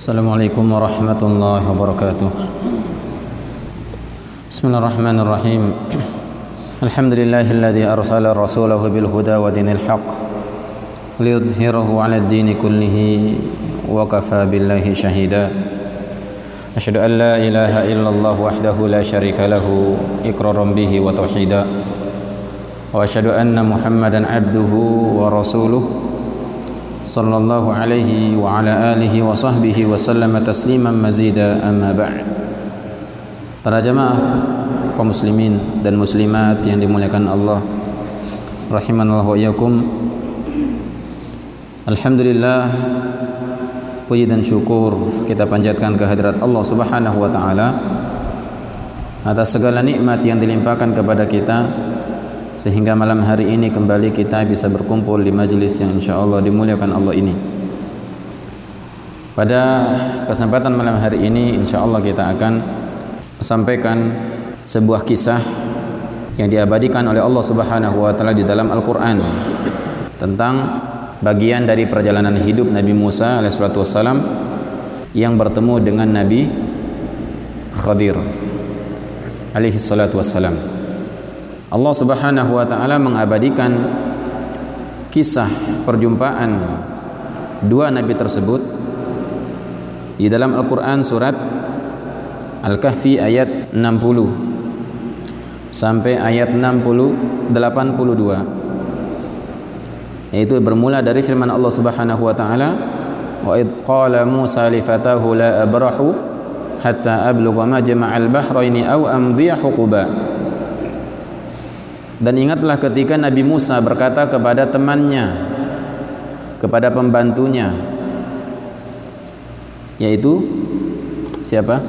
السلام عليكم ورحمة الله وبركاته. بسم الله الرحمن الرحيم. الحمد لله الذي أرسل رسوله بالهدى ودين الحق ليظهره على الدين كله وكفى بالله شهيدا. أشهد أن لا إله إلا الله وحده لا شريك له إقرارا به وتوحيدا. وأشهد أن محمدا عبده ورسوله. صلى الله عليه وعلى آله وصحبه وسلم تسليما مزيدا أما بعد Para jamaah kaum muslimin dan muslimat yang dimuliakan Allah rahimanallahu iyyakum Alhamdulillah puji dan syukur kita panjatkan kehadirat Allah Subhanahu wa taala atas segala nikmat yang dilimpahkan kepada kita sehingga malam hari ini kembali kita bisa berkumpul di majelis yang insyaallah dimuliakan Allah ini. Pada kesempatan malam hari ini insyaallah kita akan sampaikan sebuah kisah yang diabadikan oleh Allah Subhanahu wa taala di dalam Al-Qur'an tentang bagian dari perjalanan hidup Nabi Musa wassalam yang bertemu dengan Nabi Khadir alaihi salatu wassalam. Allah Subhanahu wa taala mengabadikan kisah perjumpaan dua nabi tersebut di dalam Al-Qur'an surat Al-Kahfi ayat 60 sampai ayat 60 82 yaitu bermula dari firman Allah Subhanahu wa taala wa id qala Musa li fatahu la abrahu hatta ablugha majma'al bahraini aw amdiya huquba dan ingatlah ketika Nabi Musa berkata kepada temannya kepada pembantunya yaitu siapa?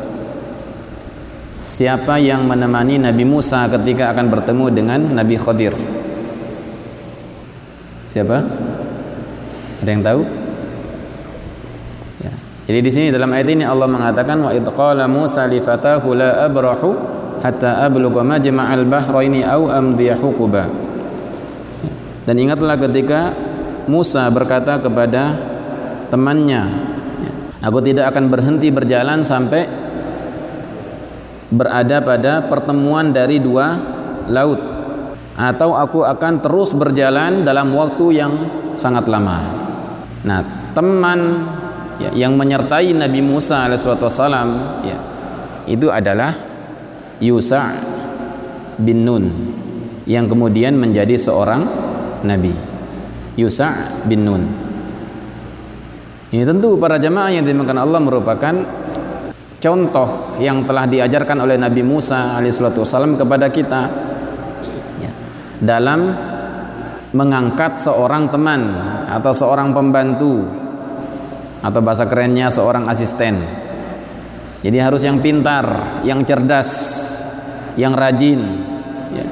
Siapa yang menemani Nabi Musa ketika akan bertemu dengan Nabi Khadir? Siapa? Ada yang tahu? Ya. Jadi di sini dalam ayat ini Allah mengatakan wa id qala Musa li fatahu la abrahu hatta ablugha majma'al bahraini aw amdiya huquba. Ya. Dan ingatlah ketika Musa berkata kepada temannya, ya, aku tidak akan berhenti berjalan sampai berada pada pertemuan dari dua laut atau aku akan terus berjalan dalam waktu yang sangat lama. Nah, teman ya, yang menyertai Nabi Musa alaihissalam ya, itu adalah Yusa bin Nun yang kemudian menjadi seorang nabi. Yusa bin Nun. Ini tentu para jamaah yang dimakan Allah merupakan contoh yang telah diajarkan oleh Nabi Musa alaihissalam kepada kita ya, dalam mengangkat seorang teman atau seorang pembantu atau bahasa kerennya seorang asisten jadi harus yang pintar yang cerdas yang rajin ya,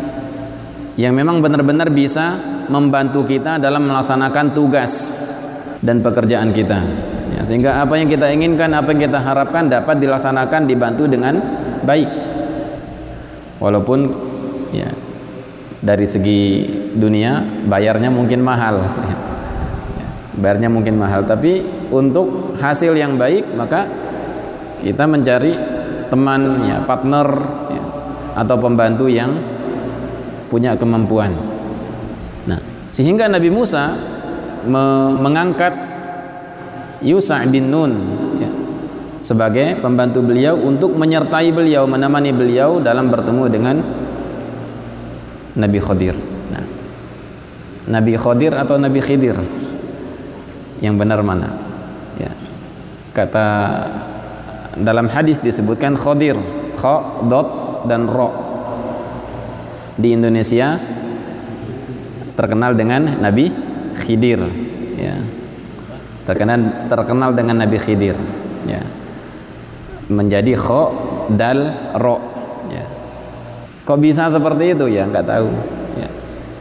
yang memang benar-benar bisa membantu kita dalam melaksanakan tugas dan pekerjaan kita ya, sehingga apa yang kita inginkan apa yang kita harapkan dapat dilaksanakan dibantu dengan baik. Walaupun ya dari segi dunia bayarnya mungkin mahal ya, bayarnya mungkin mahal tapi untuk hasil yang baik maka kita mencari teman ya partner ya, atau pembantu yang punya kemampuan nah sehingga Nabi Musa me mengangkat Yusa bin Nun ya, sebagai pembantu beliau untuk menyertai beliau menemani beliau dalam bertemu dengan Nabi Khadir. Nah, Nabi Khadir atau Nabi Khidir? Yang benar mana? Ya. Kata dalam hadis disebutkan Khadir, kha, dot dan ro. Di Indonesia terkenal dengan Nabi Khidir, ya. Terkenal terkenal dengan Nabi Khidir ya. Menjadi kho dal ro ya. Kok bisa seperti itu? Ya nggak tahu ya.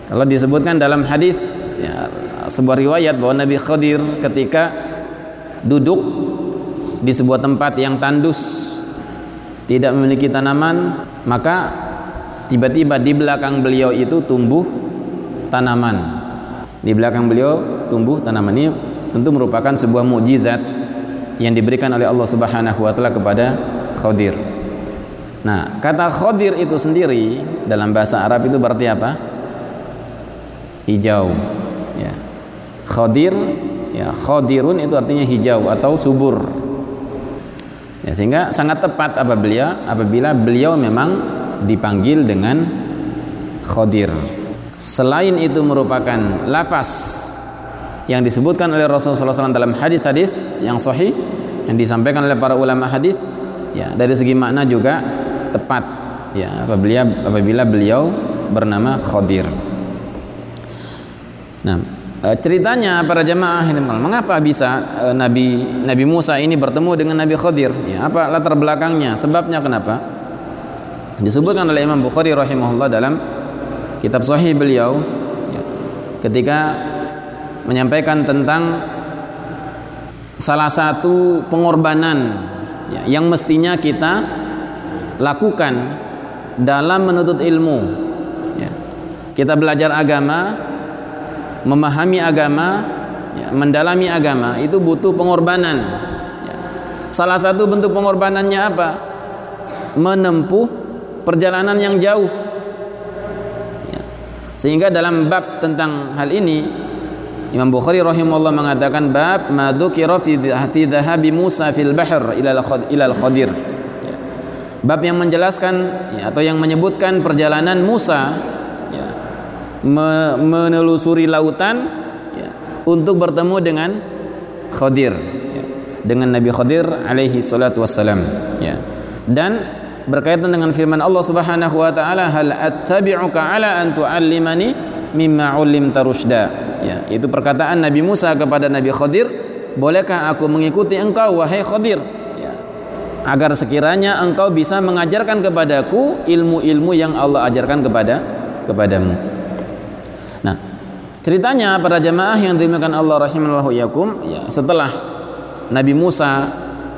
Kalau disebutkan dalam hadis ya, sebuah riwayat bahwa Nabi Khidir ketika duduk di sebuah tempat yang tandus tidak memiliki tanaman maka tiba-tiba di belakang beliau itu tumbuh tanaman di belakang beliau tumbuh tanaman ini tentu merupakan sebuah mukjizat yang diberikan oleh Allah Subhanahu wa taala kepada Khadir. Nah, kata Khadir itu sendiri dalam bahasa Arab itu berarti apa? Hijau. Ya. Khadir ya khadirun itu artinya hijau atau subur. Ya, sehingga sangat tepat apabila apabila beliau memang dipanggil dengan Khadir. Selain itu merupakan lafaz yang disebutkan oleh Rasulullah SAW dalam hadis-hadis yang sahih yang disampaikan oleh para ulama hadis ya dari segi makna juga tepat ya apabila apabila beliau bernama Khadir. Nah, e, ceritanya para jemaah mengapa bisa e, Nabi Nabi Musa ini bertemu dengan Nabi Khadir? Ya, apa latar belakangnya? Sebabnya kenapa? Disebutkan oleh Imam Bukhari rahimahullah dalam kitab sahih beliau ya, ketika menyampaikan tentang salah satu pengorbanan ya, yang mestinya kita lakukan dalam menuntut ilmu. Ya. Kita belajar agama, memahami agama, ya, mendalami agama itu butuh pengorbanan. Ya. Salah satu bentuk pengorbanannya apa? Menempuh perjalanan yang jauh. Ya. Sehingga dalam bab tentang hal ini Imam Bukhari rahimahullah mengatakan bab madukira fi dhahabi Musa fil bahr ila al Khadir. Ya. Bab yang menjelaskan ya, atau yang menyebutkan perjalanan Musa me menelusuri lautan ya, untuk bertemu dengan Khadir ya, dengan Nabi Khadir alaihi salatu wassalam ya. Dan berkaitan dengan firman Allah Subhanahu wa taala hal attabi'uka ala an tu'allimani mimma 'ullimta rusyda ya itu perkataan Nabi Musa kepada Nabi Khadir bolehkah aku mengikuti engkau wahai Khadir? Ya agar sekiranya engkau bisa mengajarkan kepadaku ilmu-ilmu yang Allah ajarkan kepada kepadamu ceritanya para jamaah yang dimakan Allah rahimallahu yakum ya setelah Nabi Musa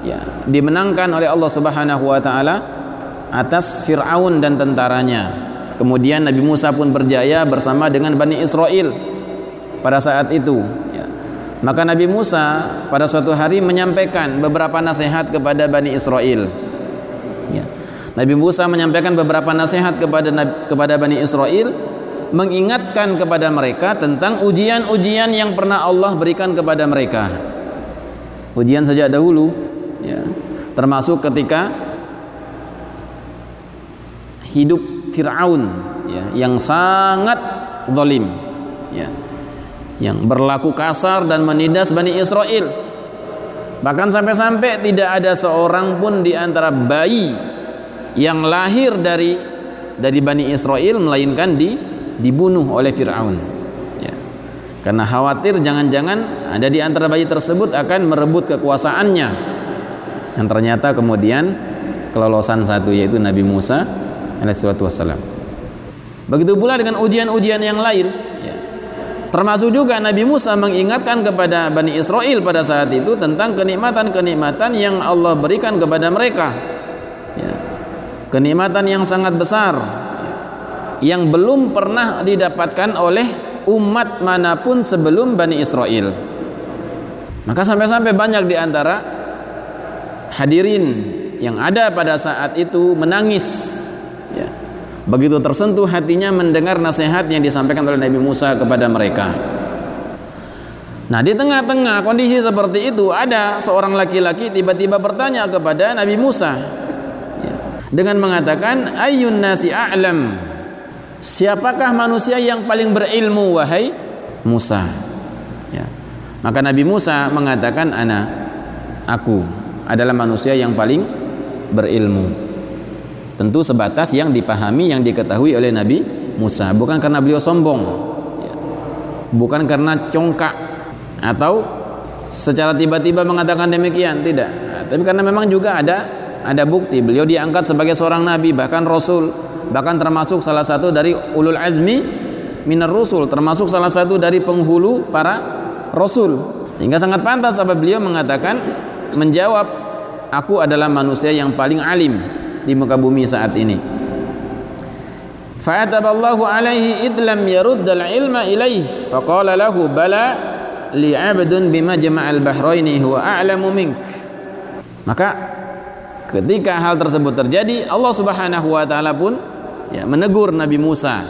ya dimenangkan oleh Allah Subhanahu wa taala atas Firaun dan tentaranya Kemudian Nabi Musa pun berjaya bersama dengan Bani Israel pada saat itu ya. maka Nabi Musa pada suatu hari menyampaikan beberapa nasihat kepada Bani Israel ya. Nabi Musa menyampaikan beberapa nasihat kepada kepada Bani Israel mengingatkan kepada mereka tentang ujian-ujian yang pernah Allah berikan kepada mereka ujian sejak dahulu ya. termasuk ketika hidup Fir'aun ya, yang sangat zalim ya yang berlaku kasar dan menindas Bani Israel. Bahkan sampai-sampai tidak ada seorang pun di antara bayi yang lahir dari dari Bani Israel melainkan di dibunuh oleh Firaun. Ya. Karena khawatir jangan-jangan ada di antara bayi tersebut akan merebut kekuasaannya. Yang ternyata kemudian kelolosan satu yaitu Nabi Musa alaihissalatu wassalam. Begitu pula dengan ujian-ujian yang lain Termasuk juga Nabi Musa mengingatkan kepada Bani Israel pada saat itu tentang kenikmatan-kenikmatan yang Allah berikan kepada mereka. Ya. Kenikmatan yang sangat besar ya. Yang belum pernah didapatkan oleh umat mana pun sebelum Bani Israel. Maka sampai-sampai banyak di antara hadirin yang ada pada saat itu menangis Begitu tersentuh hatinya mendengar nasihat yang disampaikan oleh Nabi Musa kepada mereka. Nah, di tengah-tengah kondisi seperti itu ada seorang laki-laki tiba-tiba bertanya kepada Nabi Musa ya, dengan mengatakan ayun nasi a'lam siapakah manusia yang paling berilmu wahai Musa? Ya. maka Nabi Musa mengatakan ana aku adalah manusia yang paling berilmu. Tentu sebatas yang dipahami yang diketahui oleh Nabi Musa. Bukan karena beliau sombong ya. bukan karena congkak atau secara tiba-tiba mengatakan demikian tidak. Tapi karena memang juga ada ada bukti. Beliau diangkat sebagai seorang nabi bahkan rasul bahkan termasuk salah satu dari ulul azmi minar rusul termasuk salah satu dari penghulu para rasul sehingga sangat pantas apabila beliau mengatakan menjawab aku adalah manusia yang paling alim di muka bumi saat ini. Fa'ataballahu alaihi id lam yarudd al-ilma ilaih faqala lahu bala li 'abdun bima jama'al bahraini huwa a'lamu mink Maka ketika hal tersebut terjadi, Allah Subhanahu wa taala pun ya menegur Nabi Musa.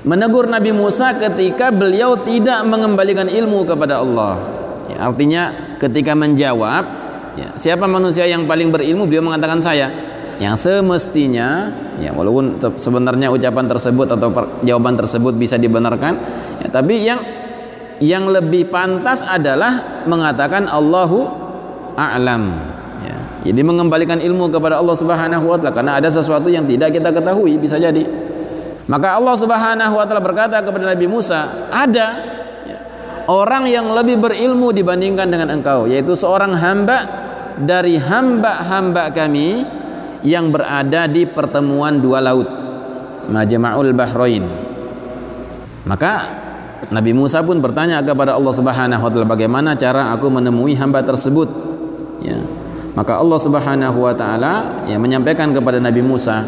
Menegur Nabi Musa ketika beliau tidak mengembalikan ilmu kepada Allah. Ya, artinya ketika menjawab, ya, siapa manusia yang paling berilmu? Beliau mengatakan saya. Yang semestinya, ya walaupun sebenarnya ucapan tersebut atau jawaban tersebut bisa dibenarkan, ya, tapi yang yang lebih pantas adalah mengatakan Allahu a'lam. Jadi mengembalikan ilmu kepada Allah Subhanahu wa taala karena ada sesuatu yang tidak kita ketahui bisa jadi. Maka Allah Subhanahu wa taala berkata kepada Nabi Musa, ada orang yang lebih berilmu dibandingkan dengan engkau, yaitu seorang hamba dari hamba-hamba kami yang berada di pertemuan dua laut, Majma'ul Bahrain. Maka Nabi Musa pun bertanya kepada Allah Subhanahu wa taala bagaimana cara aku menemui hamba tersebut ya maka Allah Subhanahu wa taala ya menyampaikan kepada Nabi Musa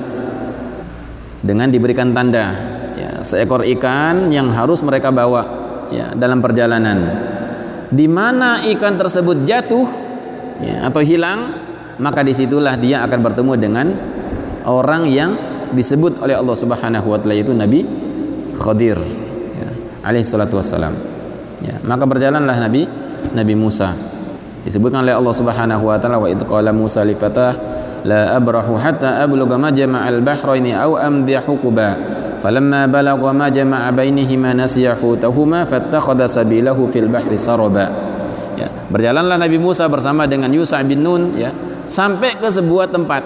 dengan diberikan tanda ya seekor ikan yang harus mereka bawa ya dalam perjalanan di mana ikan tersebut jatuh ya, atau hilang maka di situlah dia akan bertemu dengan orang yang disebut oleh Allah Subhanahu wa taala itu Nabi Khadir alaihi salatu wassalam. Ya, maka berjalanlah Nabi Nabi Musa. Disebutkan oleh Allah Subhanahu wa taala wa id qala Musa li fatah la abrahu hatta ablugha majma'al bahraini aw amdi hukuba. Falamma balagha majma'a bainihima nasiya hutahuma fattakhadha sabilahu fil bahri saraba. Ya, berjalanlah Nabi Musa bersama dengan Yusa bin Nun ya sampai ke sebuah tempat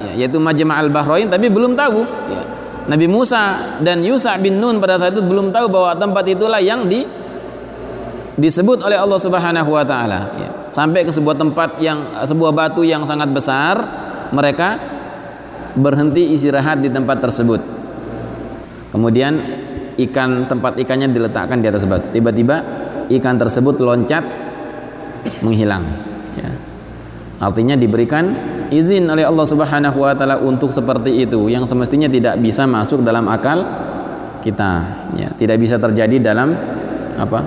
ya, yaitu Majma'al Bahrain tapi belum tahu ya, Nabi Musa dan Yusa bin Nun pada saat itu belum tahu bahwa tempat itulah yang di disebut oleh Allah Subhanahu wa taala ya. Sampai ke sebuah tempat yang sebuah batu yang sangat besar, mereka berhenti istirahat di tempat tersebut. Kemudian ikan tempat ikannya diletakkan di atas batu. Tiba-tiba ikan tersebut loncat menghilang ya. Artinya diberikan izin oleh Allah Subhanahu wa taala untuk seperti itu yang semestinya tidak bisa masuk dalam akal kita ya tidak bisa terjadi dalam apa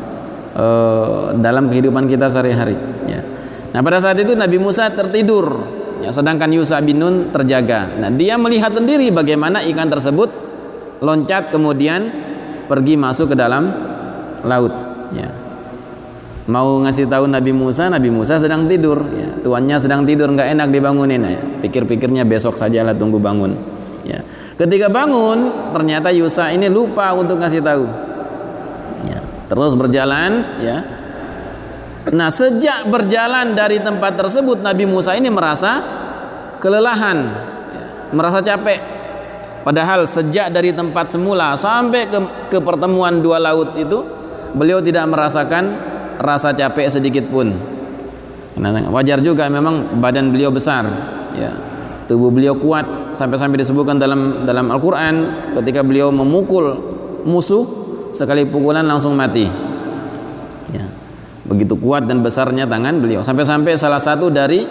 e, dalam kehidupan kita sehari-hari nah pada saat itu Nabi Musa tertidur ya sedangkan Yusa bin Nun terjaga nah dia melihat sendiri bagaimana ikan tersebut loncat kemudian pergi masuk ke dalam laut ya mau ngasih tahu Nabi Musa, Nabi Musa sedang tidur, ya, tuannya sedang tidur nggak enak dibangunin, ya. pikir-pikirnya besok saja lah tunggu bangun. Ya. Ketika bangun, ternyata Yusa ini lupa untuk ngasih tahu. Ya. Terus berjalan, ya. Nah sejak berjalan dari tempat tersebut Nabi Musa ini merasa kelelahan, ya, merasa capek. Padahal sejak dari tempat semula sampai ke, ke pertemuan dua laut itu beliau tidak merasakan rasa capek sedikit pun. Wajar juga memang badan beliau besar ya. Tubuh beliau kuat sampai-sampai disebutkan dalam dalam Al-Qur'an ketika beliau memukul musuh sekali pukulan langsung mati ya begitu kuat dan besarnya tangan beliau sampai-sampai salah satu dari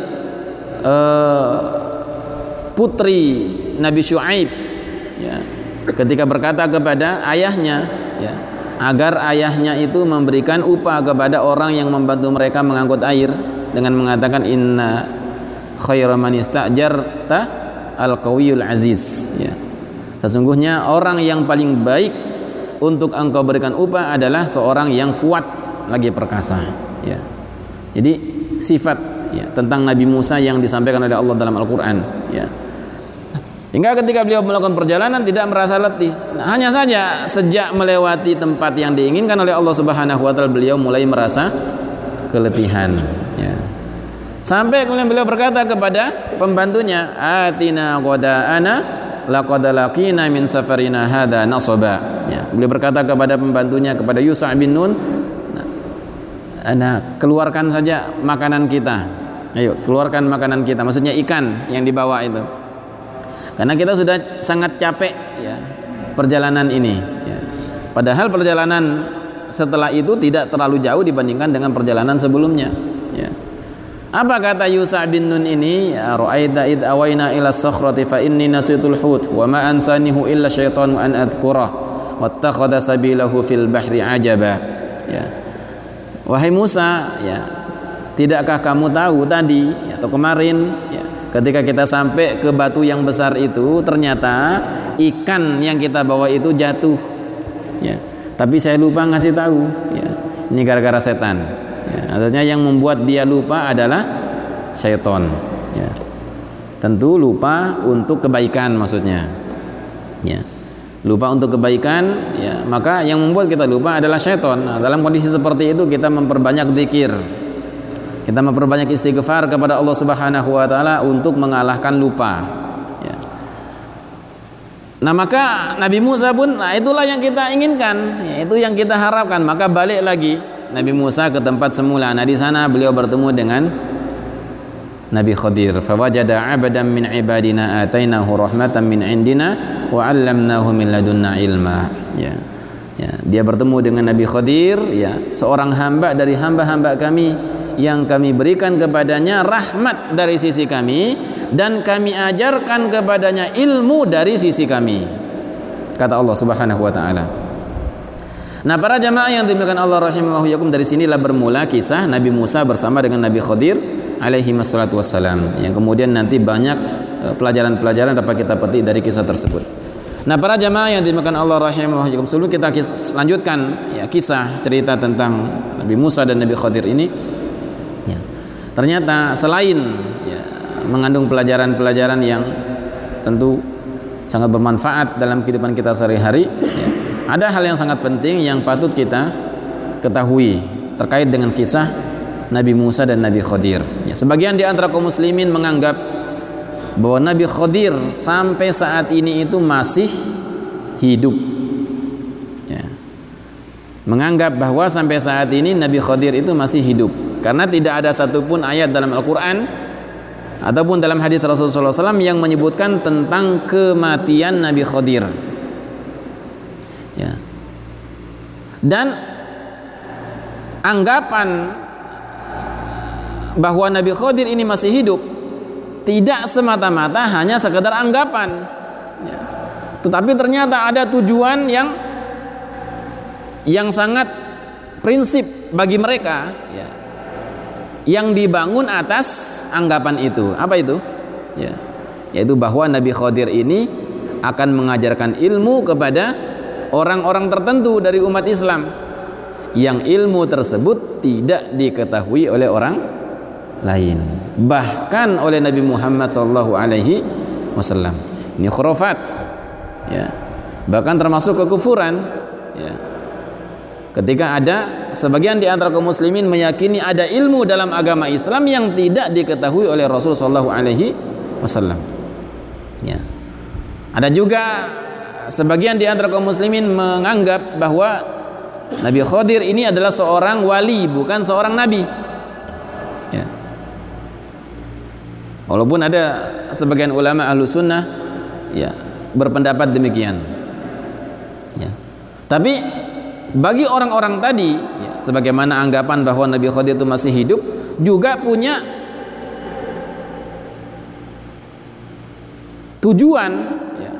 uh, putri Nabi Syuaib ya ketika berkata kepada ayahnya ya agar ayahnya itu memberikan upah kepada orang yang membantu mereka mengangkut air dengan mengatakan inna khairu man istajarta al qawiyul aziz ya. Sesungguhnya orang yang paling baik untuk engkau berikan upah adalah seorang yang kuat lagi perkasa ya. Jadi sifat ya tentang Nabi Musa yang disampaikan oleh Allah dalam Al-Qur'an ya Hingga ketika beliau melakukan perjalanan tidak merasa letih. Nah, hanya saja sejak melewati tempat yang diinginkan oleh Allah Subhanahu wa taala beliau mulai merasa keletihan ya. Sampai kemudian beliau berkata kepada pembantunya, "Atina qada'ana laqad min safarina nasaba." Ya, beliau berkata kepada pembantunya kepada Yusa bin Nun, "Ana keluarkan saja makanan kita." Ayo, keluarkan makanan kita. Maksudnya ikan yang dibawa itu karena kita sudah sangat capek ya perjalanan ini ya. padahal perjalanan setelah itu tidak terlalu jauh dibandingkan dengan perjalanan sebelumnya ya apa kata Yusa bin Nun ini ya ra'aita id awaina ila sakhrati fa inni nasitul hut wa ma ansanihu illa syaitanu an adhkurah wattakhadha sabilahu fil bahri ajaba ya wahai Musa ya tidakkah kamu tahu tadi atau kemarin ya, ketika kita sampai ke batu yang besar itu ternyata ikan yang kita bawa itu jatuh ya. Tapi saya lupa ngasih tahu ya. Ini gara-gara setan ya, artinya yang membuat dia lupa adalah syaitan ya. Tentu lupa untuk kebaikan maksudnya ya lupa untuk kebaikan ya. Maka yang membuat kita lupa adalah syaitan. Nah, dalam kondisi seperti itu kita memperbanyak zikir kita memperbanyak istighfar kepada Allah Subhanahu wa taala untuk mengalahkan lupa ya. nah maka Nabi Musa pun nah itulah yang kita inginkan ya, itu yang kita harapkan. Maka balik lagi Nabi Musa ke tempat semula. Nah di sana beliau bertemu dengan Nabi Khadir. Fawajada abadan min ibadina atainahu rahmatan min indina wa 'allamnahu min ladunna ilma. Ya. Ya. Dia bertemu dengan Nabi Khadir ya. Seorang hamba dari hamba-hamba kami yang kami berikan kepadanya rahmat dari sisi kami dan kami ajarkan kepadanya ilmu dari sisi kami. Kata Allah Subhanahu wa taala. Nah para jamaah yang dimuliakan Allah rahimahullah yakum dari sinilah bermula kisah Nabi Musa bersama dengan Nabi Khadir alaihi wassalatu wassalam yang kemudian nanti banyak eh, pelajaran-pelajaran dapat kita petik dari kisah tersebut. Nah para jamaah yang dimakan Allah rahimahullah sebelum kita lanjutkan ya kisah cerita tentang Nabi Musa dan Nabi Khadir ini ya, ternyata selain ya, mengandung pelajaran-pelajaran yang tentu sangat bermanfaat dalam kehidupan kita sehari-hari ya, ada hal yang sangat penting yang patut kita ketahui terkait dengan kisah Nabi Musa dan Nabi Khadir. Ya, sebagian di antara kaum muslimin menganggap bahwa Nabi Khadir sampai saat ini itu masih hidup. Ya. Menganggap bahwa sampai saat ini Nabi Khadir itu masih hidup karena tidak ada satupun ayat dalam Al-Quran ataupun dalam hadis Rasulullah SAW yang menyebutkan tentang kematian Nabi Khadir. Ya. Dan anggapan bahwa Nabi Khadir ini masih hidup tidak semata-mata hanya sekedar anggapan. Ya. tetapi ternyata ada tujuan yang yang sangat prinsip bagi mereka ya, yang dibangun atas anggapan itu. Apa itu? Ya. Yaitu bahwa Nabi Khadir ini akan mengajarkan ilmu kepada orang-orang tertentu dari umat Islam. Yang ilmu tersebut tidak diketahui oleh orang lain. Bahkan oleh Nabi Muhammad sallallahu alaihi wasallam. Ini khurafat. Ya. Bahkan termasuk kekufuran. Ya. Ketika ada sebagian di antara kaum muslimin meyakini ada ilmu dalam agama Islam yang tidak diketahui oleh Rasul sallallahu alaihi wasallam. Ya. Ada juga sebagian di antara kaum muslimin menganggap bahwa Nabi Khadir ini adalah seorang wali bukan seorang nabi Walaupun ada sebagian ulama ahlu sunnah ya berpendapat demikian. Ya. Tapi bagi orang-orang tadi, ya, sebagaimana anggapan bahwa Nabi Khadir itu masih hidup, juga punya tujuan. Ya.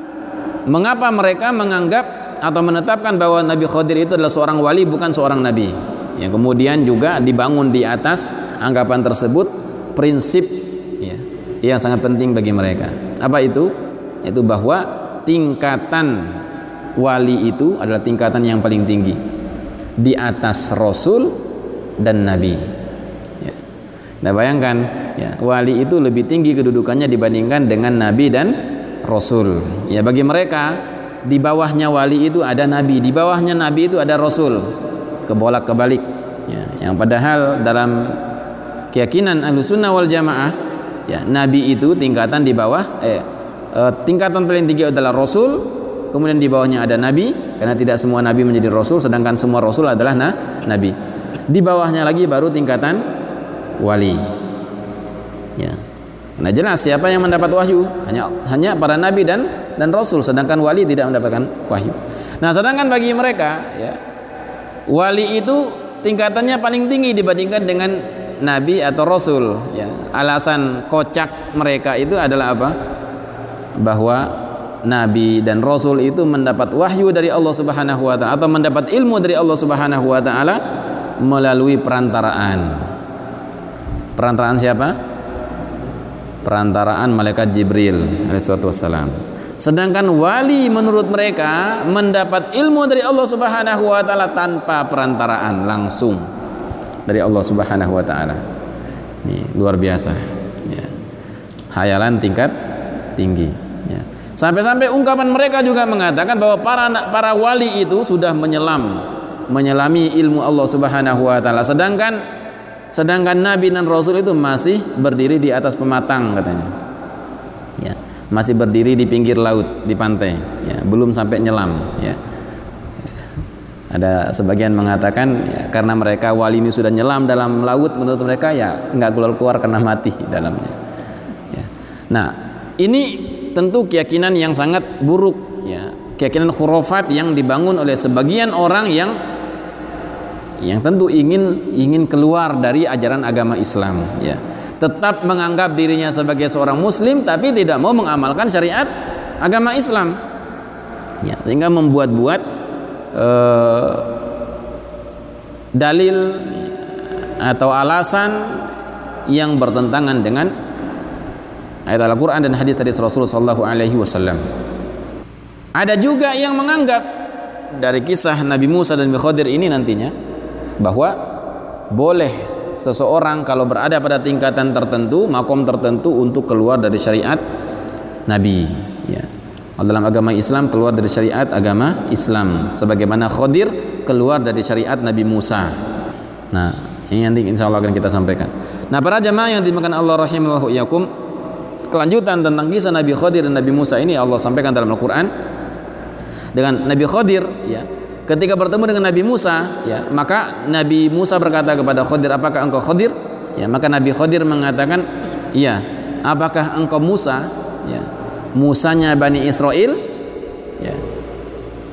Mengapa mereka menganggap atau menetapkan bahwa Nabi Khadir itu adalah seorang wali bukan seorang nabi? Yang kemudian juga dibangun di atas anggapan tersebut prinsip yang sangat penting bagi mereka. Apa itu? Yaitu bahwa tingkatan wali itu adalah tingkatan yang paling tinggi di atas rasul dan nabi. Ya. Nah bayangkan ya, wali itu lebih tinggi kedudukannya dibandingkan dengan nabi dan rasul. Ya bagi mereka di bawahnya wali itu ada nabi, di bawahnya nabi itu ada rasul. Kebolak kebalik. Ya, yang padahal dalam keyakinan Ahlussunnah wal Jamaah ya nabi itu tingkatan di bawah eh, eh, tingkatan paling tinggi adalah rasul kemudian di bawahnya ada nabi karena tidak semua nabi menjadi rasul sedangkan semua rasul adalah nah, nabi. Di bawahnya lagi baru tingkatan wali. Ya nah jelas siapa yang mendapat wahyu? Hanya hanya para nabi dan dan rasul sedangkan wali tidak mendapatkan wahyu. Nah sedangkan bagi mereka ya wali itu tingkatannya paling tinggi dibandingkan dengan nabi atau rasul ya alasan kocak mereka itu adalah apa bahwa nabi dan rasul itu mendapat wahyu dari Allah Subhanahu wa taala atau mendapat ilmu dari Allah Subhanahu wa taala melalui perantaraan Perantaraan siapa? Perantaraan malaikat Jibril alaihissalatu wassalam. Sedangkan wali menurut mereka mendapat ilmu dari Allah Subhanahu wa taala tanpa perantaraan langsung dari Allah Subhanahu wa taala. Ini luar biasa. Ya. Hayalan tingkat tinggi. Ya. Sampai-sampai ungkapan mereka juga mengatakan bahwa para para wali itu sudah menyelam, menyelami ilmu Allah Subhanahu wa taala. Sedangkan sedangkan nabi dan rasul itu masih berdiri di atas pematang katanya. Ya masih berdiri di pinggir laut di pantai ya, belum sampai nyelam ya. Ada sebagian mengatakan ya, karena mereka wali ini sudah nyelam dalam laut menurut mereka ya nggak keluar keluar karena mati dalamnya. Ya. nah ini tentu keyakinan yang sangat buruk ya. Keyakinan khurafat yang dibangun oleh sebagian orang yang yang tentu ingin ingin keluar dari ajaran agama Islam ya. Tetap menganggap dirinya sebagai seorang muslim tapi tidak mau mengamalkan syariat agama Islam. Ya sehingga membuat-buat uh, dalil atau alasan yang bertentangan dengan ayat Al-Qur'an dan hadis hadis Rasulullah sallallahu alaihi wasallam. Ada juga yang menganggap dari kisah Nabi Musa dan Nabi Khadir ini nantinya bahwa boleh seseorang kalau berada pada tingkatan tertentu, makom tertentu untuk keluar dari syariat Nabi. Ya. Dalam agama Islam keluar dari syariat agama Islam, sebagaimana Khadir keluar dari syariat Nabi Musa. Nah, ini nanti insya Allah akan kita sampaikan. Nah, para jamaah yang dimakan Allah rahimallahu iyakum, kelanjutan tentang kisah Nabi Khadir dan Nabi Musa ini Allah sampaikan dalam Al-Quran dengan Nabi Khadir ya ketika bertemu dengan Nabi Musa ya maka Nabi Musa berkata kepada Khadir apakah engkau Khadir ya maka Nabi Khadir mengatakan iya apakah engkau Musa ya Musanya Bani Israel ya.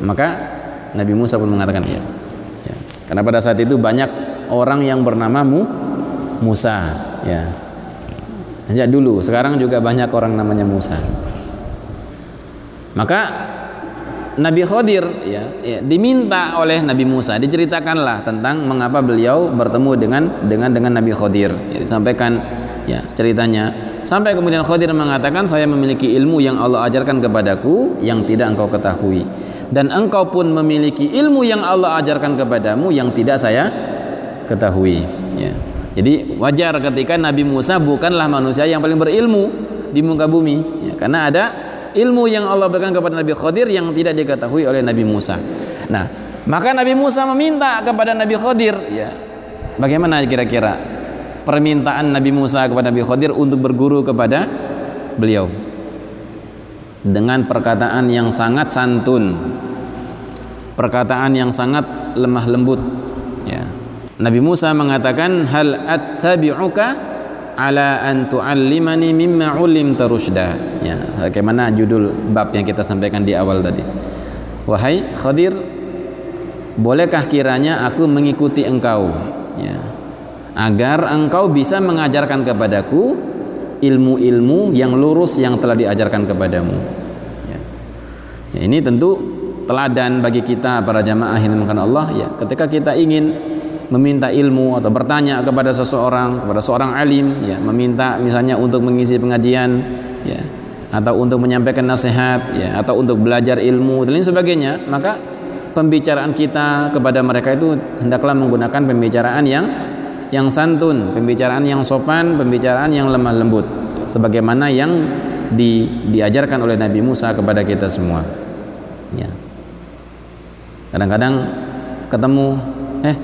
Maka Nabi Musa pun mengatakan iya ya. karena pada saat itu banyak orang yang bernama Mu Musa ya. Sejak dulu sekarang juga banyak orang namanya Musa. Maka Nabi Khadir ya, ya diminta oleh Nabi Musa diceritakanlah tentang mengapa beliau bertemu dengan dengan dengan Nabi Khadir. Ya, disampaikan ya ceritanya sampai kemudian Khadir mengatakan saya memiliki ilmu yang Allah ajarkan kepadaku yang tidak engkau ketahui dan engkau pun memiliki ilmu yang Allah ajarkan kepadamu yang tidak saya ketahui ya jadi wajar ketika Nabi Musa bukanlah manusia yang paling berilmu di muka bumi ya, karena ada ilmu yang Allah berikan kepada Nabi Khadir yang tidak diketahui oleh Nabi Musa. Nah, maka Nabi Musa meminta kepada Nabi Khadir, ya. Bagaimana kira-kira permintaan Nabi Musa kepada Nabi Khadir untuk berguru kepada beliau? Dengan perkataan yang sangat santun. Perkataan yang sangat lemah lembut, ya. Nabi Musa mengatakan hal attabi'uka ala an tu'allimani mimma ulimta rusyda. Ya, bagaimana judul bab yang kita sampaikan di awal tadi. Wahai Khadir, bolehkah kiranya aku mengikuti engkau? Agar engkau bisa mengajarkan kepadaku ilmu-ilmu yang lurus yang telah diajarkan kepadamu. Ya. ya ini tentu teladan bagi kita para jamaah yang dimakan Allah ya ketika kita ingin meminta ilmu atau bertanya kepada seseorang kepada seorang alim ya meminta misalnya untuk mengisi pengajian ya atau untuk menyampaikan nasihat ya atau untuk belajar ilmu dan lain sebagainya maka pembicaraan kita kepada mereka itu hendaklah menggunakan pembicaraan yang yang santun pembicaraan yang sopan pembicaraan yang lemah lembut sebagaimana yang di, diajarkan oleh Nabi Musa kepada kita semua. Ya. Kadang-kadang ketemu eh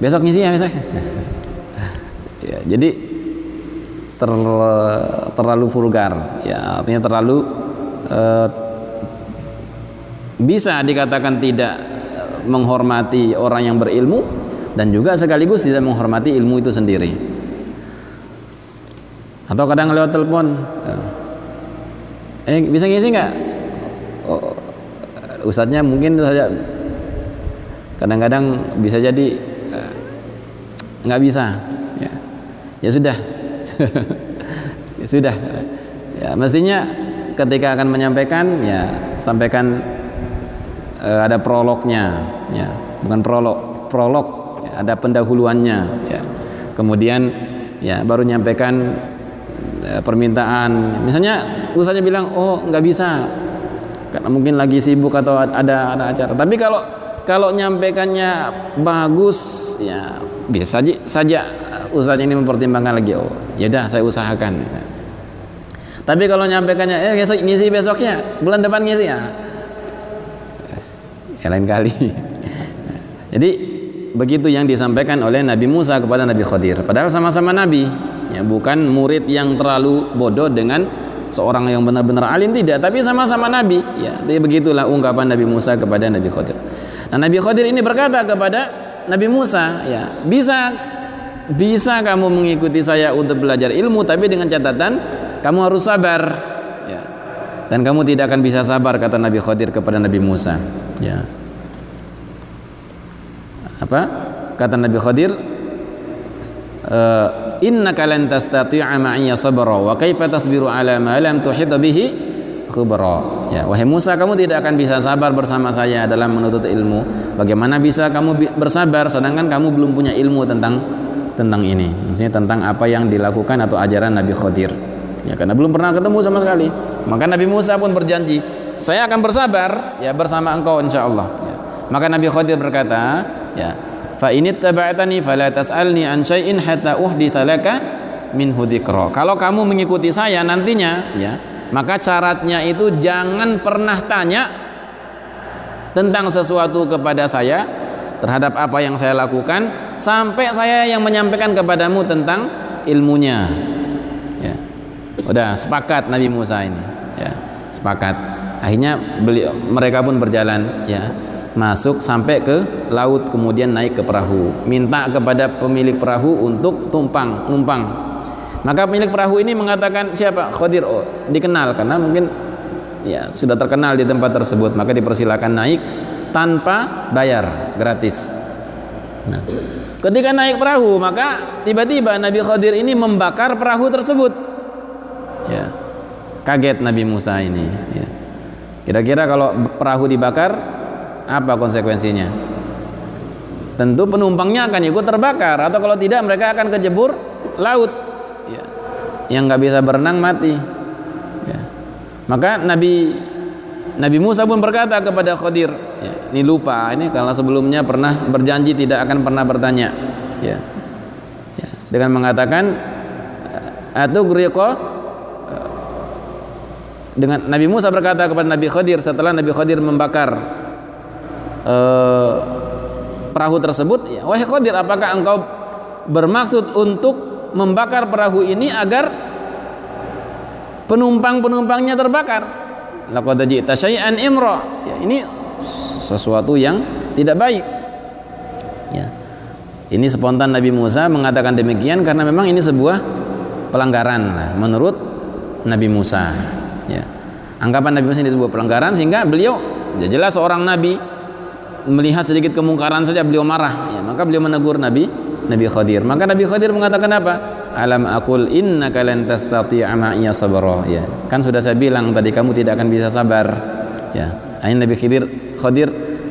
besok ngisi ya misalnya ya, jadi ter, terlalu vulgar. Ya artinya terlalu uh, bisa dikatakan tidak menghormati orang yang berilmu dan juga sekaligus tidak menghormati ilmu itu sendiri. Atau kadang lewat telepon eh bisa ngisi nggak? Oh, ustadznya mungkin saja. Kadang-kadang bisa jadi nggak bisa. Ya, ya sudah. Ya sudah. Ya mestinya ketika akan menyampaikan ya sampaikan uh, ada prolognya. Ya bukan prolog prolog ada pendahuluannya ya. Kemudian ya baru nyampaikan eh, permintaan. Misalnya usahanya bilang oh nggak bisa. Karena mungkin lagi sibuk atau ada ada acara. Tapi kalau kalau nyampaikannya bagus ya bisa saja saja usahanya ini mempertimbangkan lagi. Oh ya dah saya usahakan tapi kalau nyampaikannya eh besok ngisi besoknya bulan depan ngisi. Ya ya lain kali. Jadi begitu yang disampaikan oleh Nabi Musa kepada Nabi Khadir. Padahal sama-sama Nabi ya bukan murid yang terlalu bodoh dengan seorang yang benar-benar alim tidak. Tapi sama-sama Nabi ya. Jadi begitulah ungkapan Nabi Musa kepada Nabi Khadir. Nah Nabi Khadir ini berkata kepada Nabi Musa ya bisa bisa kamu mengikuti saya untuk belajar ilmu tapi dengan catatan kamu harus sabar ya. Dan kamu tidak akan bisa sabar kata Nabi Khadir kepada Nabi Musa ya apa? Kata Nabi Khadir uh, innaka lan tastati'a ma'iya sabra wa kaifa tasbiru ala ma lam tuhit bihi khubra. Ya wahai Musa kamu tidak akan bisa sabar bersama saya dalam menuntut ilmu. Bagaimana bisa kamu bersabar sedangkan kamu belum punya ilmu tentang tentang ini? Maksudnya tentang apa yang dilakukan atau ajaran Nabi Khadir. Ya karena belum pernah ketemu sama sekali. Maka Nabi Musa pun berjanji saya akan bersabar ya bersama engkau insyaallah ya. maka Nabi Khadir berkata ya. Fa ini taba'tani fala tas'alni an syai'in hatta uhditsa laka min dzikra kalau kamu mengikuti saya nantinya ya maka syaratnya itu jangan pernah tanya tentang sesuatu kepada saya terhadap apa yang saya lakukan sampai saya yang menyampaikan kepadamu tentang ilmunya. Ya. Udah sepakat Nabi Musa ini. Ya sepakat. Akhirnya beliau mereka pun berjalan ya masuk sampai ke laut kemudian naik ke perahu. Minta kepada pemilik perahu untuk tumpang numpang. Maka pemilik perahu ini mengatakan siapa? Khadir. Oh dikenal karena mungkin ya sudah terkenal di tempat tersebut. Maka dipersilakan naik tanpa bayar gratis. Nah ketika naik perahu maka tiba-tiba Nabi Khadir ini membakar perahu tersebut. Ya kaget Nabi Musa ini ya. Kira-kira kalau perahu dibakar apa konsekuensinya tentu penumpangnya akan ikut terbakar atau kalau tidak mereka akan kejebur laut ya. yang nggak bisa berenang mati ya. maka Nabi Nabi Musa pun berkata kepada Khadir ya, ini lupa ini karena sebelumnya pernah berjanji tidak akan pernah bertanya ya, ya. dengan mengatakan atau griko dengan Nabi Musa berkata kepada Nabi Khadir setelah Nabi Khadir membakar uh, perahu tersebut ya wahai Khadir apakah engkau bermaksud untuk membakar perahu ini agar penumpang-penumpangnya terbakar? Laqad ji'ta syai'an imra. Ya ini sesuatu yang tidak baik. Ya ini spontan Nabi Musa mengatakan demikian karena memang ini sebuah pelanggaran menurut Nabi Musa. Ya anggapan Nabi Musa ini sebuah pelanggaran sehingga beliau ya jelas seorang nabi melihat sedikit kemungkaran saja beliau marah. Ya, maka beliau menegur Nabi Nabi Khadir. Maka Nabi Khadir mengatakan apa? Alam akul inna kalian tastati'a ma'iya sabra. Ya kan sudah saya bilang tadi kamu tidak akan bisa sabar. Ya akhirnya Nabi Khadir Khadir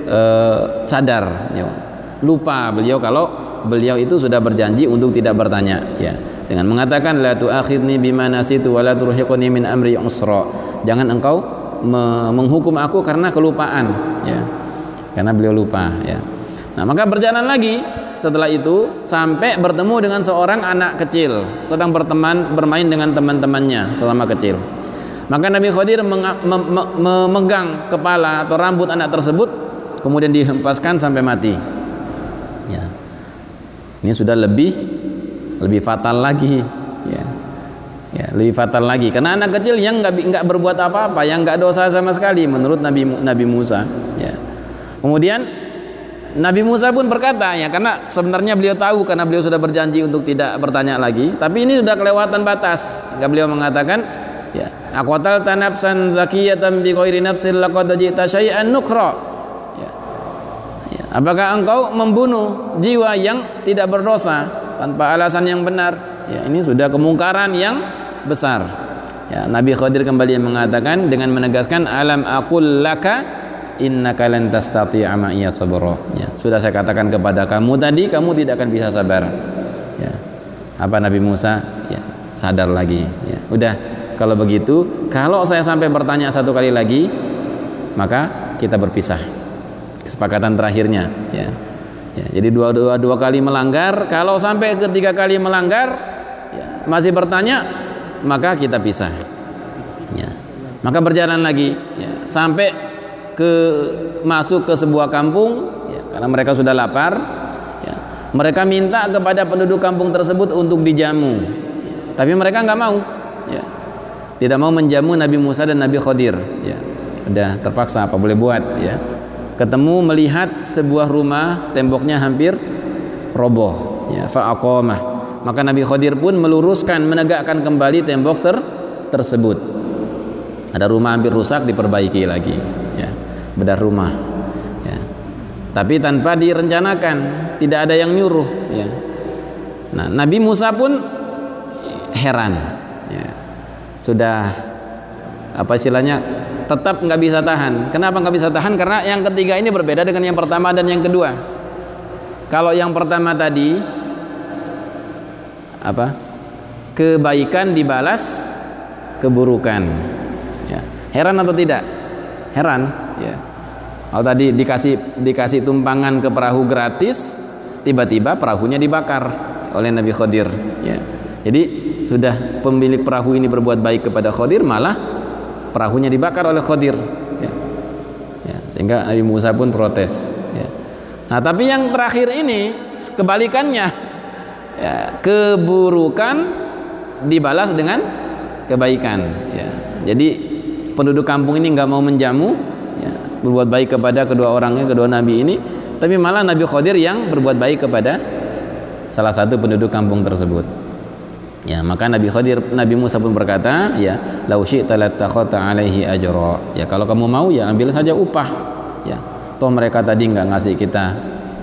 uh, sadar. Ya. lupa beliau kalau beliau itu sudah berjanji untuk tidak bertanya. Ya dengan mengatakan la tu'akhidni bima nasitu wa la turhiqni min amri usra. Jangan engkau menghukum aku karena kelupaan. Ya karena beliau lupa ya. Nah, maka berjalan lagi setelah itu sampai bertemu dengan seorang anak kecil sedang berteman bermain dengan teman-temannya selama kecil. Maka Nabi Khadir memegang kepala atau rambut anak tersebut kemudian dihempaskan sampai mati. Ya. Ini sudah lebih lebih fatal lagi ya. Ya, lebih fatal lagi karena anak kecil yang nggak nggak berbuat apa-apa, yang nggak dosa sama sekali menurut Nabi Nabi Musa, ya. Kemudian Nabi Musa pun berkata ya karena sebenarnya beliau tahu karena beliau sudah berjanji untuk tidak bertanya lagi, tapi ini sudah kelewatan batas. Maka beliau mengatakan ya aqwatal tanafsan zakiyatan bi ghairi nafsin laqad ji'ta syai'an nukra. Ya. ya. Apakah engkau membunuh jiwa yang tidak berdosa tanpa alasan yang benar? Ya, ini sudah kemungkaran yang besar. Ya, Nabi Khadir kembali mengatakan dengan menegaskan alam aqul laka innaka lan tastati'a ma'iya sabra. Ya, sudah saya katakan kepada kamu tadi kamu tidak akan bisa sabar. Ya. apa Nabi Musa? Ya sadar lagi. Ya udah. Kalau begitu kalau saya sampai bertanya satu kali lagi maka kita berpisah. Kesepakatan terakhirnya. Ya. Ya jadi dua dua dua kali melanggar kalau sampai ketiga kali melanggar ya, masih bertanya maka kita pisah. Ya. Maka berjalan lagi. Ya, sampai ke masuk ke sebuah kampung ya, karena mereka sudah lapar ya, mereka minta kepada penduduk kampung tersebut untuk dijamu ya, tapi mereka nggak mau ya, tidak mau menjamu Nabi Musa dan Nabi Khadir ya, udah terpaksa apa boleh buat ya. Ketemu melihat sebuah rumah temboknya hampir roboh ya fa'aqamah. Maka Nabi Khadir pun meluruskan menegakkan kembali tembok ter tersebut. Ada rumah hampir rusak diperbaiki lagi bedah rumah ya. Tapi tanpa direncanakan tidak ada yang nyuruh ya. Nah Nabi Musa pun heran ya. Sudah apa istilahnya tetap nggak bisa tahan. Kenapa nggak bisa tahan? Karena yang ketiga ini berbeda dengan yang pertama dan yang kedua. Kalau yang pertama tadi apa? Kebaikan dibalas keburukan Heran atau tidak? Heran, ya. Kalau tadi dikasih dikasih tumpangan ke perahu gratis, tiba-tiba perahunya dibakar oleh Nabi Khadir, ya. Jadi sudah pemilik perahu ini berbuat baik kepada Khadir, malah perahunya dibakar oleh Khadir, ya. ya sehingga Nabi Musa pun protes, ya. Nah, tapi yang terakhir ini kebalikannya. Ya, keburukan dibalas dengan kebaikan, ya. Jadi penduduk kampung ini nggak mau menjamu ya, berbuat baik kepada kedua orangnya kedua nabi ini. Tapi malah Nabi Khadir yang berbuat baik kepada salah satu penduduk kampung tersebut. Ya maka Nabi Khadir Nabi Musa pun berkata ya lau syi'ta alaihi ajra. Ya kalau kamu mau ya ambil saja upah. Ya toh mereka tadi nggak ngasih kita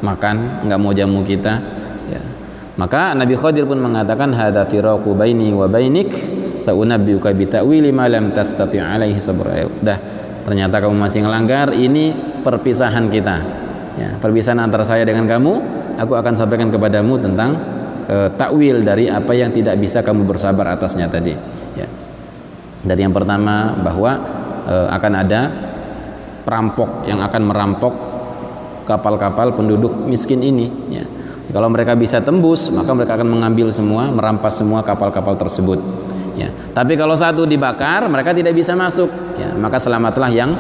makan nggak mau jamu kita. Ya maka Nabi Khadir pun mengatakan hadza firaqu baini wa bainik saunabbiuka bi ta'wili ma lam tastati' alaihi sabra. Ya udah, ternyata kamu masih ngelanggar, ini perpisahan kita. Ya, perpisahan antara saya dengan kamu, aku akan sampaikan kepadamu tentang e, takwil dari apa yang tidak bisa kamu bersabar atasnya tadi. Ya. Dari yang pertama bahwa e, akan ada perampok yang akan merampok kapal-kapal penduduk miskin ini. Ya. Kalau mereka bisa tembus, maka mereka akan mengambil semua, merampas semua kapal-kapal tersebut ya. Tapi kalau satu dibakar mereka tidak bisa masuk ya. Maka selamatlah yang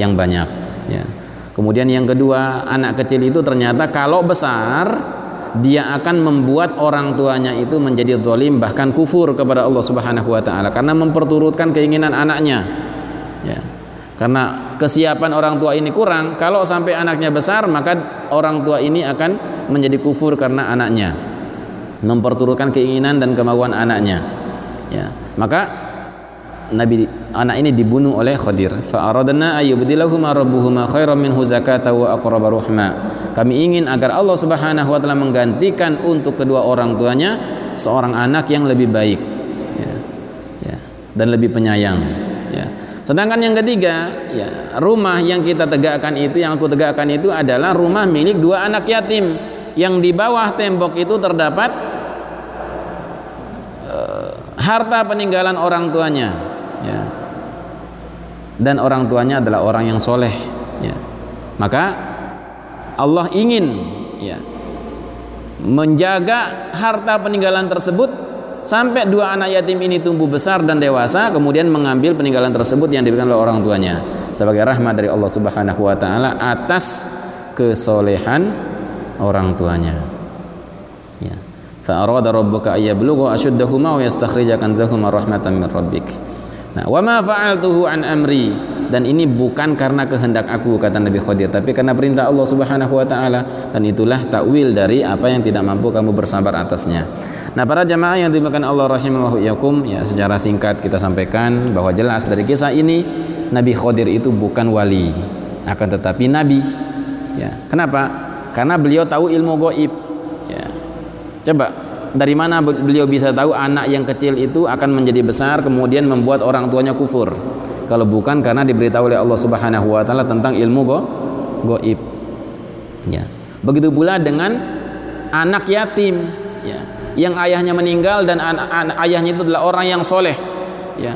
yang banyak ya. Kemudian yang kedua anak kecil itu ternyata kalau besar dia akan membuat orang tuanya itu menjadi zalim bahkan kufur kepada Allah Subhanahu wa taala. Karena memperturutkan keinginan anaknya ya. Karena kesiapan orang tua ini kurang kalau sampai anaknya besar maka orang tua ini akan menjadi kufur karena anaknya. Memperturutkan keinginan dan kemauan anaknya ya. Maka Nabi anak ini dibunuh oleh Khadir. Fa aradna ayyubdilahuma rabbuhuma khairan minhu zakata wa aqraba ruhma. Kami ingin agar Allah Subhanahu wa taala menggantikan untuk kedua orang tuanya seorang anak yang lebih baik. Ya, ya. Dan lebih penyayang. Ya. Sedangkan yang ketiga ya rumah yang kita tegakkan itu yang aku tegakkan itu adalah rumah milik dua anak yatim. Yang di bawah tembok itu terdapat harta peninggalan orang tuanya. Ya. Dan orang tuanya adalah orang yang soleh. Ya. Maka Allah ingin ya menjaga harta peninggalan tersebut sampai dua anak yatim ini tumbuh besar dan dewasa kemudian mengambil peninggalan tersebut yang diberikan oleh orang tuanya sebagai rahmat dari Allah Subhanahu wa taala atas kesolehan orang tuanya fa arada rabbuka ay yablugha ashuddahuma wa yastakhrija kanzahuma rahmatan min rabbik nah wa ma fa'altuhu an amri dan ini bukan karena kehendak aku kata Nabi Khadir tapi karena perintah Allah Subhanahu wa taala. Dan itulah takwil dari apa yang tidak mampu kamu bersabar atasnya. Nah para jamaah yang dimakan Allah rahimallahu yakum ya secara singkat kita sampaikan bahwa jelas dari kisah ini Nabi Khadir itu bukan wali akan tetapi nabi. Ya kenapa? Karena beliau tahu ilmu goib Coba dari mana beliau bisa tahu anak yang kecil itu akan menjadi besar kemudian membuat orang tuanya kufur? Kalau bukan karena diberitahu oleh Allah Subhanahu wa taala tentang ilmu go goib. Ya. Begitu pula dengan anak yatim, ya. yang ayahnya meninggal dan anak ayahnya itu adalah orang yang soleh ya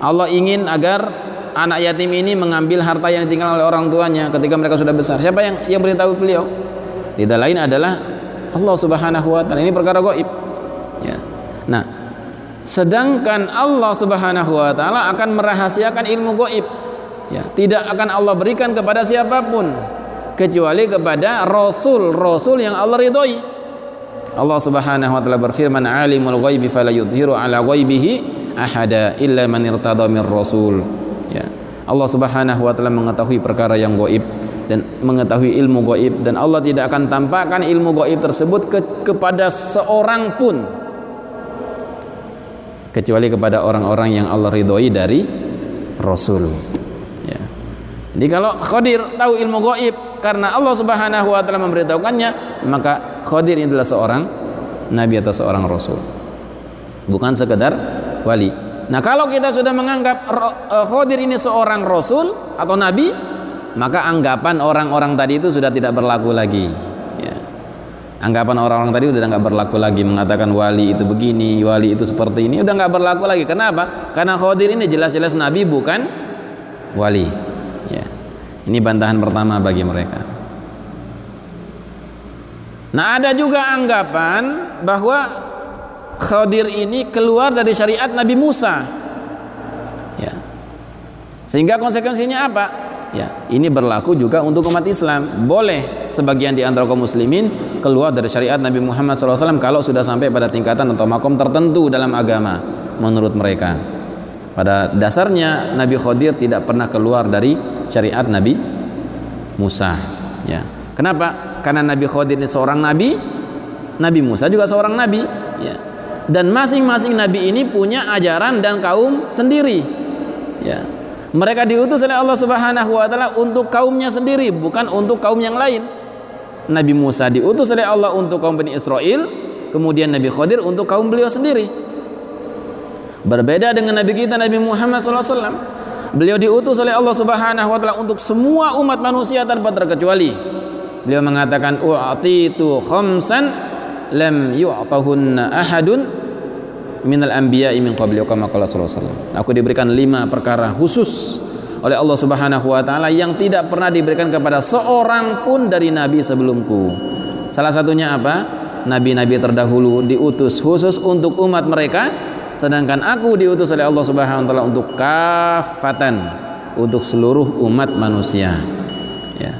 Allah ingin agar anak yatim ini mengambil harta yang ditinggal oleh orang tuanya ketika mereka sudah besar siapa yang yang beritahu beliau tidak lain adalah Allah Subhanahu wa taala. Ini perkara gaib ya. Nah sedangkan Allah Subhanahu wa taala akan merahasiakan ilmu gaib ya. Tidak akan Allah berikan kepada siapa pun kecuali kepada rasul-rasul yang Allah ridhoi. Allah Subhanahu wa taala berfirman alimul ghaibi fala yudhiru ala ghaibihi ahada illa man irtada mir rasul. Ya. Allah Subhanahu wa taala mengetahui perkara yang gaib dan mengetahui ilmu gaib dan Allah tidak akan tampakkan ilmu gaib tersebut ke, kepada seorang pun kecuali kepada orang-orang yang Allah ridhoi dari Rasul. Ya. Jadi kalau Khadir tahu ilmu gaib karena Allah Subhanahu wa taala memberitahukannya, maka Khadir adalah seorang nabi atau seorang rasul. Bukan sekedar wali. Nah, kalau kita sudah menganggap eh, Khadir ini seorang rasul atau nabi, maka anggapan orang-orang tadi itu sudah tidak berlaku lagi. Anggapan orang-orang tadi udah nggak berlaku lagi mengatakan wali itu begini wali itu seperti ini udah nggak berlaku lagi. Kenapa? Karena Khadir ini jelas-jelas nabi bukan wali. Ya. Ini bantahan pertama bagi mereka. Nah ada juga anggapan bahwa Khadir ini keluar dari syariat Nabi Musa. Ya. Sehingga konsekuensinya apa ya ini berlaku juga untuk umat Islam. Boleh sebagian di antara kaum muslimin keluar dari syariat Nabi Muhammad SAW kalau sudah sampai pada tingkatan atau makom tertentu dalam agama menurut mereka. Pada dasarnya Nabi Khadir tidak pernah keluar dari syariat Nabi Musa. Ya. Kenapa? Karena Nabi Khadir ini seorang nabi Nabi Musa juga seorang nabi. Ya. Dan masing-masing nabi ini punya ajaran dan kaum sendiri. Ya mereka diutus oleh Allah Subhanahu wa taala untuk kaumnya sendiri, bukan untuk kaum yang lain. Nabi Musa diutus oleh Allah untuk kaum Bani Israel, kemudian Nabi Khadir untuk kaum beliau sendiri. Berbeda dengan Nabi kita Nabi Muhammad SAW. Beliau diutus oleh Allah Subhanahu wa taala untuk semua umat manusia tanpa terkecuali. Beliau mengatakan u'titu khamsan lam yu'tahunna ahadun minal min qabli kama qala sallallahu Aku diberikan lima perkara khusus oleh Allah Subhanahu wa taala yang tidak pernah diberikan kepada seorang pun dari nabi sebelumku. Salah satunya apa? Nabi-nabi terdahulu diutus khusus untuk umat mereka sedangkan aku diutus oleh Allah Subhanahu wa taala untuk kafatan untuk seluruh umat manusia. Ya.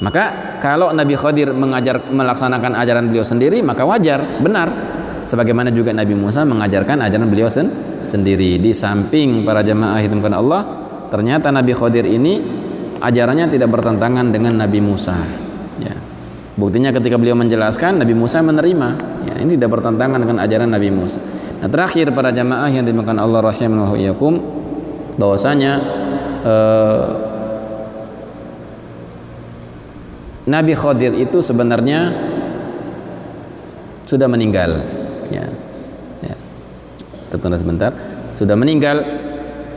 Maka kalau Nabi Khadir mengajar melaksanakan ajaran beliau sendiri maka wajar, benar sebagaimana juga Nabi Musa mengajarkan ajaran beliau sen sendiri. Di samping para jemaah hitungan Allah ternyata Nabi Khadir ini ajarannya tidak bertentangan dengan Nabi Musa. Ya. Buktinya ketika beliau menjelaskan Nabi Musa menerima. Ya ini tidak bertentangan dengan ajaran Nabi Musa. Nah terakhir para jemaah yang dimakan Allah rahimallahu yakum bahwasanya eh, Nabi Khadir itu sebenarnya sudah meninggal ya. Ya. Tertunda sebentar. Sudah meninggal.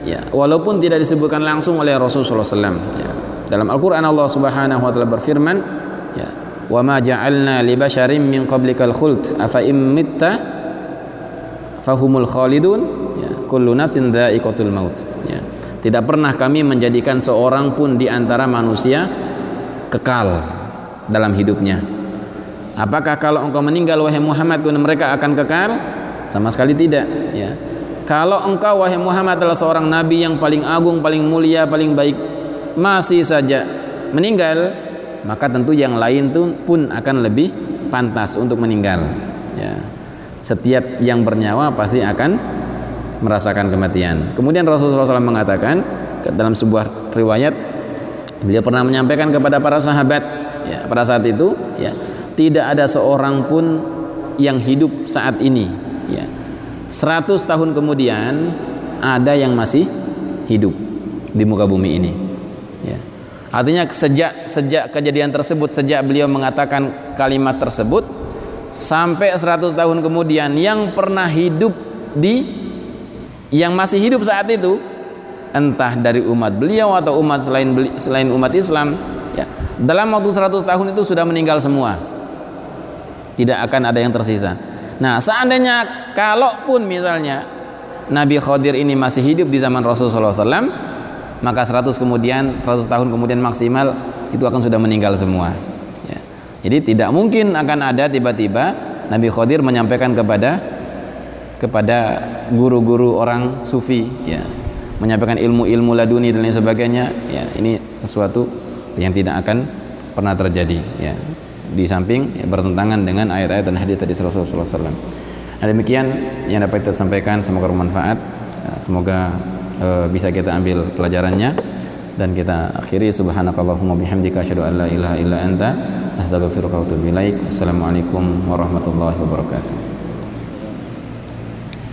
Ya. Walaupun tidak disebutkan langsung oleh Rasulullah SAW ya. Dalam Al-Qur'an Allah Subhanahu wa taala berfirman ya wa ma ja'alna li basharin min qablikal khuld afa imitta fahumul khalidun. Ya. Kullu nafsin dha'iqatul maut. Ya. Tidak pernah kami menjadikan seorang pun di antara manusia kekal dalam hidupnya Apakah kalau engkau meninggal wahai Muhammad mereka akan kekal? Sama sekali tidak, ya. Kalau engkau wahai Muhammad adalah seorang nabi yang paling agung, paling mulia, paling baik, masih saja meninggal, maka tentu yang lain tuh pun akan lebih pantas untuk meninggal. Ya. Setiap yang bernyawa pasti akan merasakan kematian. Kemudian Rasulullah SAW mengatakan dalam sebuah riwayat beliau pernah menyampaikan kepada para sahabat ya pada saat itu ya tidak ada seorang pun yang hidup saat ini. Ya. 100 tahun kemudian ada yang masih hidup di muka bumi ini. Ya. Artinya sejak sejak kejadian tersebut sejak beliau mengatakan kalimat tersebut sampai 100 tahun kemudian yang pernah hidup di yang masih hidup saat itu entah dari umat beliau atau umat selain selain umat Islam ya. Dalam waktu 100 tahun itu sudah meninggal semua tidak akan ada yang tersisa Nah, seandainya kalaupun misalnya Nabi Khadir ini masih hidup di zaman Rasulullah SAW, maka 100 kemudian, 100 tahun kemudian maksimal itu akan sudah meninggal semua. Ya. Jadi tidak mungkin akan ada tiba-tiba Nabi Khadir menyampaikan kepada kepada guru-guru orang sufi, ya, menyampaikan ilmu-ilmu laduni dan lain sebagainya. Ya, ini sesuatu yang tidak akan pernah terjadi. Ya di samping ya, bertentangan dengan ayat-ayat dan hadis tadi Rasulullah SAW. Nah, demikian yang dapat kita sampaikan semoga bermanfaat. Semoga uh, bisa kita ambil pelajarannya dan kita akhiri subhanakallahumma bihamdika asyhadu an la ilaha illa anta astaghfiruka wa atubu ilaik. Assalamualaikum warahmatullahi wabarakatuh.